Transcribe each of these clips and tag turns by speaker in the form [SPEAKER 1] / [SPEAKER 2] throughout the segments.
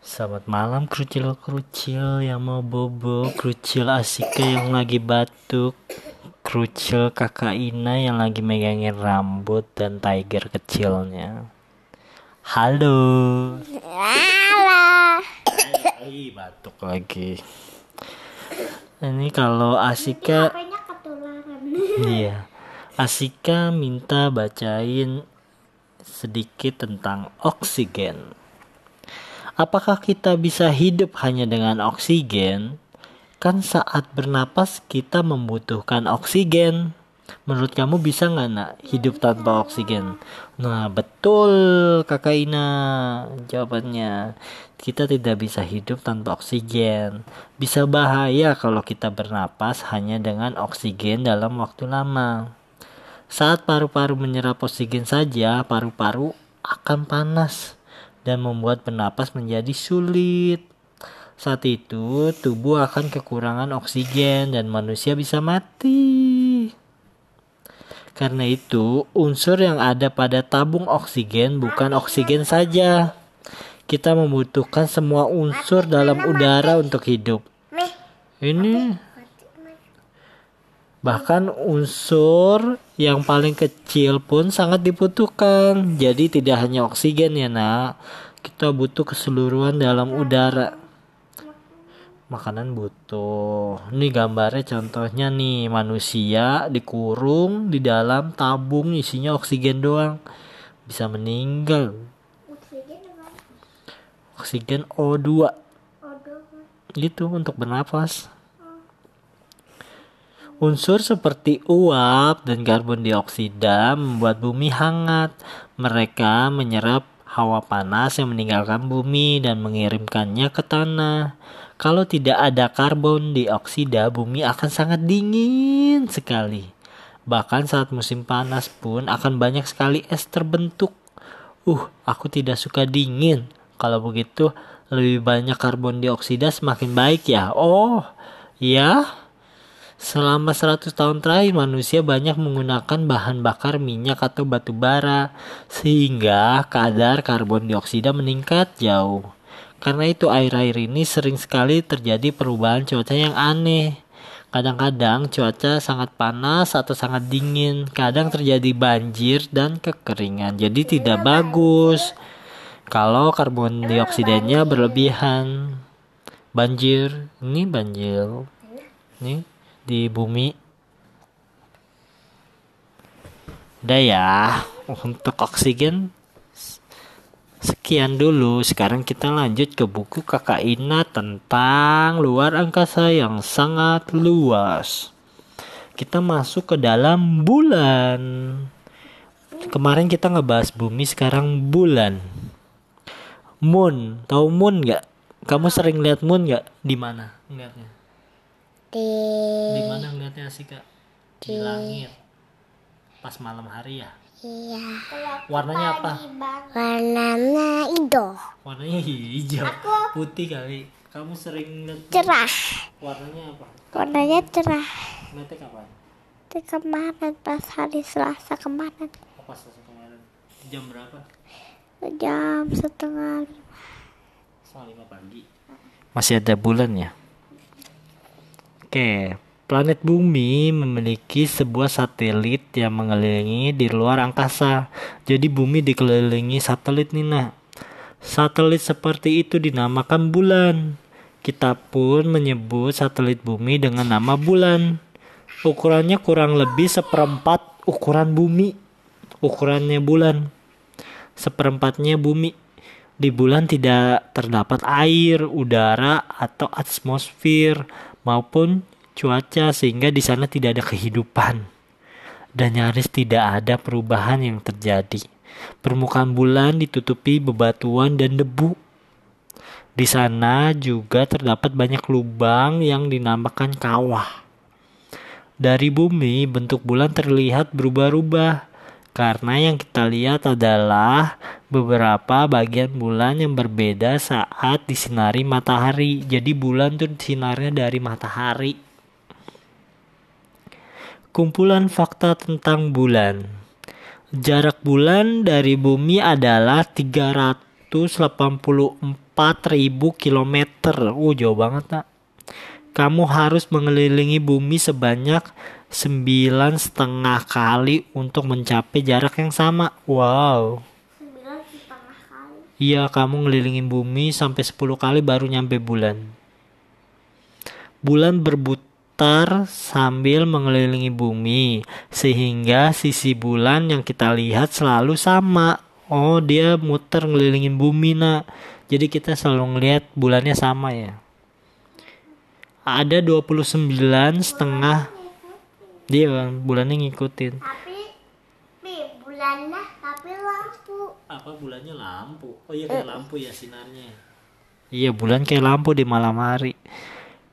[SPEAKER 1] Selamat malam kerucil-kerucil yang mau bobo, kerucil Asika yang lagi batuk, kerucil kakak Ina yang lagi megangin rambut dan tiger kecilnya. Halo.
[SPEAKER 2] Halo.
[SPEAKER 1] Ih, batuk lagi. Ini kalau Asika? Iya. Asika minta bacain sedikit tentang oksigen. Apakah kita bisa hidup hanya dengan oksigen? Kan saat bernapas kita membutuhkan oksigen. Menurut kamu bisa nggak nak hidup tanpa oksigen? Nah betul kakak Ina jawabannya. Kita tidak bisa hidup tanpa oksigen. Bisa bahaya kalau kita bernapas hanya dengan oksigen dalam waktu lama. Saat paru-paru menyerap oksigen saja, paru-paru akan panas dan membuat bernapas menjadi sulit. Saat itu, tubuh akan kekurangan oksigen dan manusia bisa mati. Karena itu, unsur yang ada pada tabung oksigen bukan oksigen saja. Kita membutuhkan semua unsur dalam udara untuk hidup. Ini bahkan unsur yang paling kecil pun sangat dibutuhkan. Jadi tidak hanya oksigen ya nak, kita butuh keseluruhan dalam udara. Makanan butuh. Ini gambarnya contohnya nih manusia dikurung di dalam tabung isinya oksigen doang. Bisa meninggal.
[SPEAKER 2] oksigen apa?
[SPEAKER 1] Oksigen O2
[SPEAKER 2] Odo.
[SPEAKER 1] itu untuk bernapas. Unsur seperti uap dan karbon dioksida membuat bumi hangat. Mereka menyerap hawa panas yang meninggalkan bumi dan mengirimkannya ke tanah. Kalau tidak ada karbon dioksida, bumi akan sangat dingin sekali. Bahkan saat musim panas pun akan banyak sekali es terbentuk. Uh, aku tidak suka dingin. Kalau begitu, lebih banyak karbon dioksida semakin baik ya. Oh, ya. Selama 100 tahun terakhir manusia banyak menggunakan bahan bakar minyak atau batu bara sehingga kadar karbon dioksida meningkat jauh. Karena itu air-air ini sering sekali terjadi perubahan cuaca yang aneh. Kadang-kadang cuaca sangat panas atau sangat dingin, kadang terjadi banjir dan kekeringan. Jadi tidak bagus kalau karbon dioksidanya berlebihan. Banjir, ini banjir. Nih di bumi. Udah ya, untuk oksigen sekian dulu. Sekarang kita lanjut ke buku Kakak Ina tentang luar angkasa yang sangat luas. Kita masuk ke dalam bulan. Kemarin kita ngebahas bumi, sekarang bulan. Moon, tahu moon nggak? Kamu sering lihat moon nggak? Di mana? Ngeliatnya?
[SPEAKER 2] Di
[SPEAKER 1] Di mana ngeliatnya sih kak? Di langit. Pas malam hari ya.
[SPEAKER 2] iya.
[SPEAKER 1] Warnanya apa?
[SPEAKER 2] Warnanya hijau.
[SPEAKER 1] Warnanya hijau, putih kali. Kamu sering lihat
[SPEAKER 2] Cerah.
[SPEAKER 1] warnanya apa?
[SPEAKER 2] Warnanya cerah.
[SPEAKER 1] Ngeliatnya kapan?
[SPEAKER 2] Di kemarin pas hari Selasa kemarin
[SPEAKER 1] Oh, pas selesai kemarin. Jam berapa?
[SPEAKER 2] jam setengah
[SPEAKER 1] Setengah lima pagi. Masih ada bulan ya? Oke, planet bumi memiliki sebuah satelit yang mengelilingi di luar angkasa. Jadi bumi dikelilingi satelit nih nak. Satelit seperti itu dinamakan bulan. Kita pun menyebut satelit bumi dengan nama bulan. Ukurannya kurang lebih seperempat ukuran bumi. Ukurannya bulan. Seperempatnya bumi. Di bulan tidak terdapat air, udara, atau atmosfer maupun cuaca sehingga di sana tidak ada kehidupan dan nyaris tidak ada perubahan yang terjadi. Permukaan bulan ditutupi bebatuan dan debu. Di sana juga terdapat banyak lubang yang dinamakan kawah. Dari bumi, bentuk bulan terlihat berubah-ubah karena yang kita lihat adalah beberapa bagian bulan yang berbeda saat disinari matahari. Jadi bulan tuh sinarnya dari matahari. Kumpulan fakta tentang bulan. Jarak bulan dari bumi adalah 300 km. Uh, jauh banget, nak. Kamu harus mengelilingi bumi sebanyak sembilan setengah kali untuk mencapai jarak yang sama. Wow. Iya, kamu ngelilingin bumi sampai 10 kali baru nyampe bulan. Bulan berputar sambil mengelilingi bumi, sehingga sisi bulan yang kita lihat selalu sama. Oh, dia muter ngelilingin bumi, nak. Jadi kita selalu ngelihat bulannya sama ya. Ada 29 setengah dia Bang, bulannya ngikutin.
[SPEAKER 2] Tapi, bulannya tapi lampu.
[SPEAKER 1] Apa bulannya lampu? Oh iya kayak lampu ya sinarnya. Iya bulan kayak lampu di malam hari.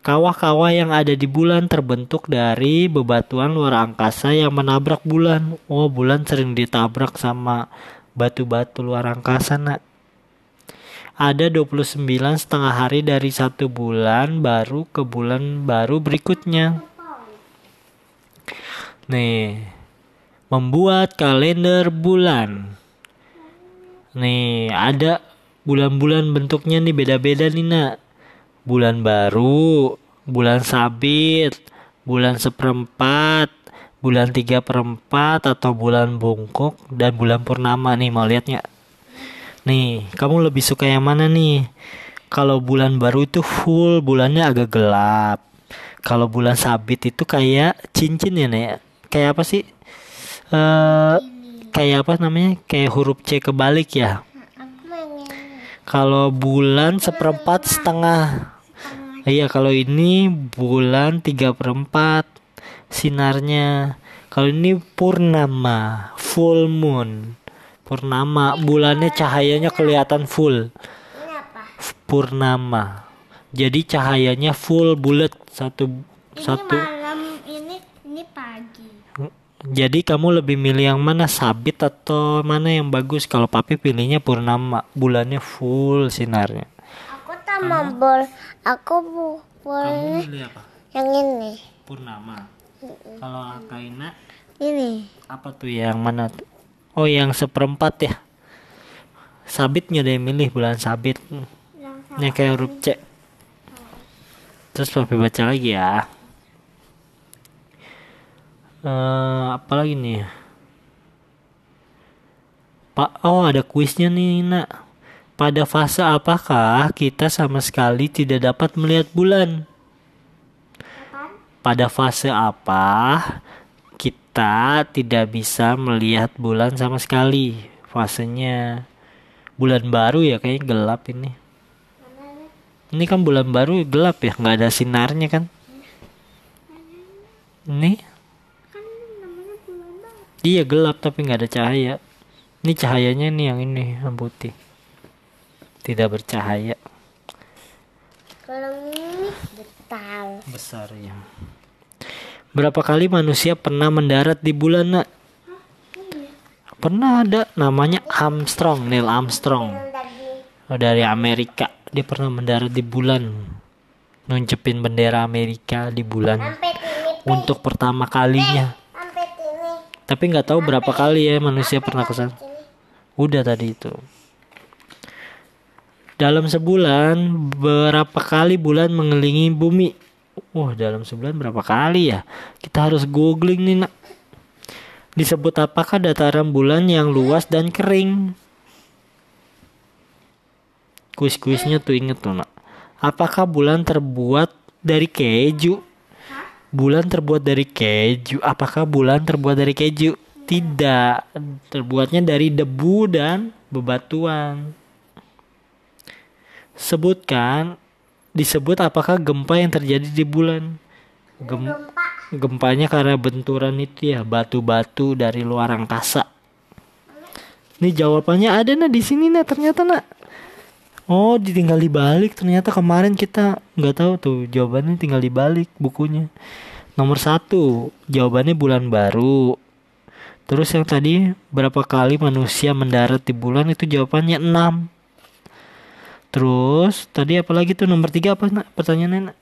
[SPEAKER 1] Kawah-kawah yang ada di bulan terbentuk dari bebatuan luar angkasa yang menabrak bulan. Oh bulan sering ditabrak sama batu-batu luar angkasa nak. Ada 29 setengah hari dari satu bulan baru ke bulan baru berikutnya. Nih, membuat kalender bulan. Nih, ada bulan-bulan bentuknya nih beda-beda nih nak. Bulan baru, bulan sabit, bulan seperempat, bulan tiga perempat atau bulan bungkuk dan bulan purnama nih mau lihatnya. Nih, kamu lebih suka yang mana nih? Kalau bulan baru itu full, bulannya agak gelap. Kalau bulan sabit itu kayak cincin ya, Nek. Kayak apa sih? Eh, kayak apa namanya? Kayak huruf C kebalik ya. Kalau bulan seperempat setengah. Iya, kalau ini bulan tiga perempat sinarnya. Kalau ini purnama, full moon. Purnama, bulannya cahayanya kelihatan full. Purnama. Jadi cahayanya full bulat satu
[SPEAKER 2] Ini
[SPEAKER 1] satu.
[SPEAKER 2] malam, ini ini pagi.
[SPEAKER 1] Jadi kamu lebih milih yang mana sabit atau mana yang bagus? Kalau papi pilihnya purnama, bulannya full sinarnya.
[SPEAKER 2] Aku tak mau bol. Aku bu boleh
[SPEAKER 1] milih apa?
[SPEAKER 2] yang ini.
[SPEAKER 1] Purnama. Kalau Akaina
[SPEAKER 2] Ini.
[SPEAKER 1] apa tuh yang mana? tuh? Oh, yang seperempat ya. Sabitnya deh milih bulan sabit. Ini kayak huruf C. Terus papi baca lagi ya. Eh, apa lagi nih? Pak, oh ada kuisnya nih, Nak. Pada fase apakah kita sama sekali tidak dapat melihat bulan? Pada fase apa kita tidak bisa melihat bulan sama sekali? Fasenya bulan baru ya kayaknya gelap ini. Ini kan bulan baru gelap ya, nggak ada sinarnya kan? Ini
[SPEAKER 2] Kan baru.
[SPEAKER 1] iya gelap tapi nggak ada cahaya. Ini cahayanya nih yang ini yang putih. Tidak bercahaya.
[SPEAKER 2] Kalau ini betal.
[SPEAKER 1] Besar ya. Berapa kali manusia pernah mendarat di bulan nak? Pernah ada namanya Armstrong, Neil Armstrong. Oh, dari Amerika. Dia pernah mendarat di bulan. Nuncepin bendera Amerika di bulan untuk pertama kalinya. Tapi nggak tahu berapa kali ya manusia pernah ke sana. Udah tadi itu. Dalam sebulan berapa kali bulan mengelilingi bumi? Wah, dalam sebulan berapa kali ya? Kita harus googling nih, Nak. Disebut apakah dataran bulan yang luas dan kering? Kuis-kuisnya tuh inget tuh, Nak. Apakah bulan terbuat dari keju? Bulan terbuat dari keju. Apakah bulan terbuat dari keju? Tidak. Terbuatnya dari debu dan bebatuan. Sebutkan disebut apakah gempa yang terjadi di bulan? Gem-
[SPEAKER 2] Gempa.
[SPEAKER 1] gempanya karena benturan itu ya batu-batu dari luar angkasa. Nih jawabannya ada nah di sini nah ternyata nak. Oh ditinggal dibalik ternyata kemarin kita nggak tahu tuh jawabannya tinggal dibalik bukunya. Nomor satu jawabannya bulan baru. Terus yang tadi berapa kali manusia mendarat di bulan itu jawabannya 6 Terus tadi apa lagi tuh nomor tiga apa nak pertanyaannya nak?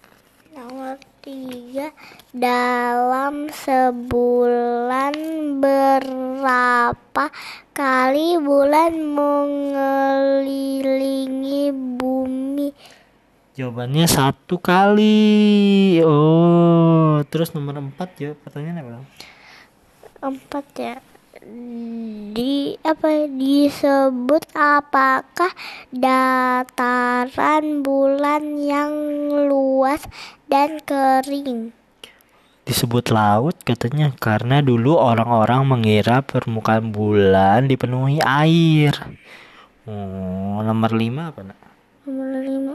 [SPEAKER 2] Nomor Tiga. Dalam sebulan berapa kali bulan mengelilingi bumi?
[SPEAKER 1] Jawabannya satu kali. Oh, terus nomor empat ya pertanyaan apa?
[SPEAKER 2] Empat ya. Di apa disebut apakah dataran bulan yang luas dan kering?
[SPEAKER 1] Disebut laut katanya karena dulu orang-orang mengira permukaan bulan dipenuhi air. Oh, nomor lima apa nak?
[SPEAKER 2] Nomor lima.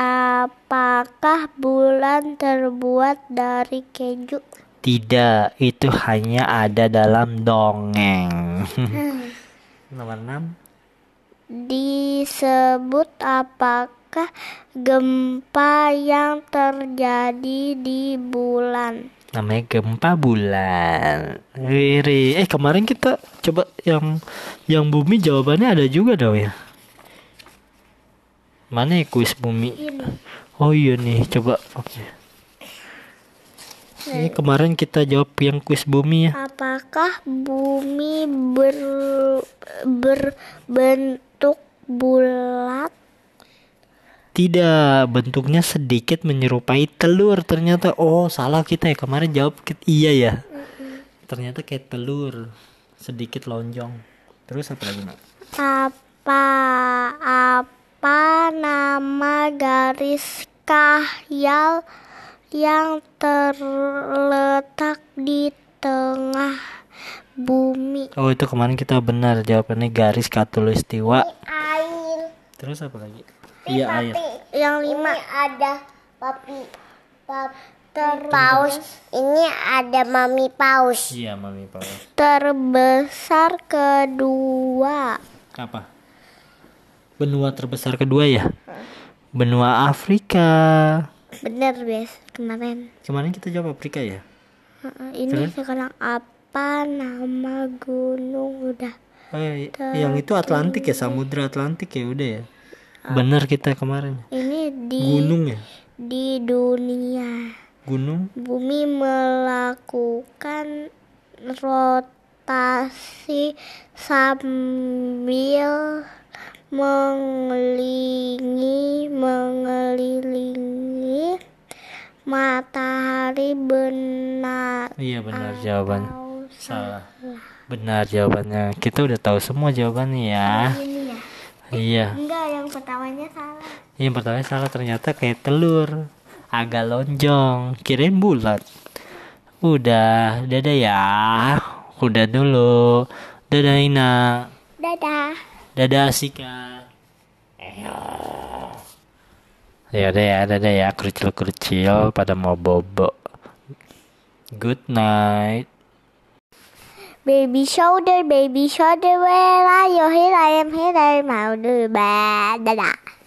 [SPEAKER 2] Apakah bulan terbuat dari keju?
[SPEAKER 1] Tidak, itu hanya ada dalam dongeng. nomor enam.
[SPEAKER 2] Disebut apakah gempa yang terjadi di bulan?
[SPEAKER 1] namanya gempa bulan. Wiri. Eh kemarin kita coba yang yang bumi jawabannya ada juga dong ya. Mana ya kuis bumi?
[SPEAKER 2] Ini.
[SPEAKER 1] Oh iya nih, coba. Oke. Ini kemarin kita jawab yang kuis bumi ya.
[SPEAKER 2] Apakah bumi ber, berbentuk bulat?
[SPEAKER 1] Tidak, bentuknya sedikit menyerupai telur. Ternyata oh salah kita ya kemarin jawab iya ya. Ternyata kayak telur, sedikit lonjong. Terus apa lagi nak?
[SPEAKER 2] Apa apa nama garis kahyal yang terletak di tengah bumi?
[SPEAKER 1] Oh itu kemarin kita benar jawabannya garis katulistiwa.
[SPEAKER 2] Air.
[SPEAKER 1] Terus apa lagi? Iya air.
[SPEAKER 2] Yang lima ada papi, papi paus. Ini ada mami paus.
[SPEAKER 1] Iya mami paus.
[SPEAKER 2] Terbesar kedua.
[SPEAKER 1] Apa? Benua terbesar kedua ya? Benua Afrika.
[SPEAKER 2] Bener bes kemarin.
[SPEAKER 1] Kemarin kita jawab Afrika ya?
[SPEAKER 2] Ini sekarang apa nama gunung udah?
[SPEAKER 1] Eh, yang itu Atlantik ya, Samudra Atlantik ya udah ya. Bener kita kemarin.
[SPEAKER 2] Ini di
[SPEAKER 1] Gunung ya?
[SPEAKER 2] di dunia.
[SPEAKER 1] Gunung.
[SPEAKER 2] Bumi melakukan rotasi sambil mengelilingi mengelilingi matahari benar
[SPEAKER 1] Iya benar jawabannya.
[SPEAKER 2] atau
[SPEAKER 1] Salah. Benar jawabannya. Kita udah tahu semua jawabannya ya.
[SPEAKER 2] ya
[SPEAKER 1] Iya.
[SPEAKER 2] enggak yang pertamanya salah
[SPEAKER 1] Yang pertama salah ternyata kayak telur. Agak lonjong. Kirain bulat. Udah, dadah ya. Udah dulu. Dadah Ina.
[SPEAKER 2] dadah
[SPEAKER 1] Dadah Asika. Ya udah ya, dadah ya. Kerucil-kerucil pada mau bobo. Good night.
[SPEAKER 2] Baby shoulder, baby shoulder, where are you? Here I am, here I am, how do you? Dadah.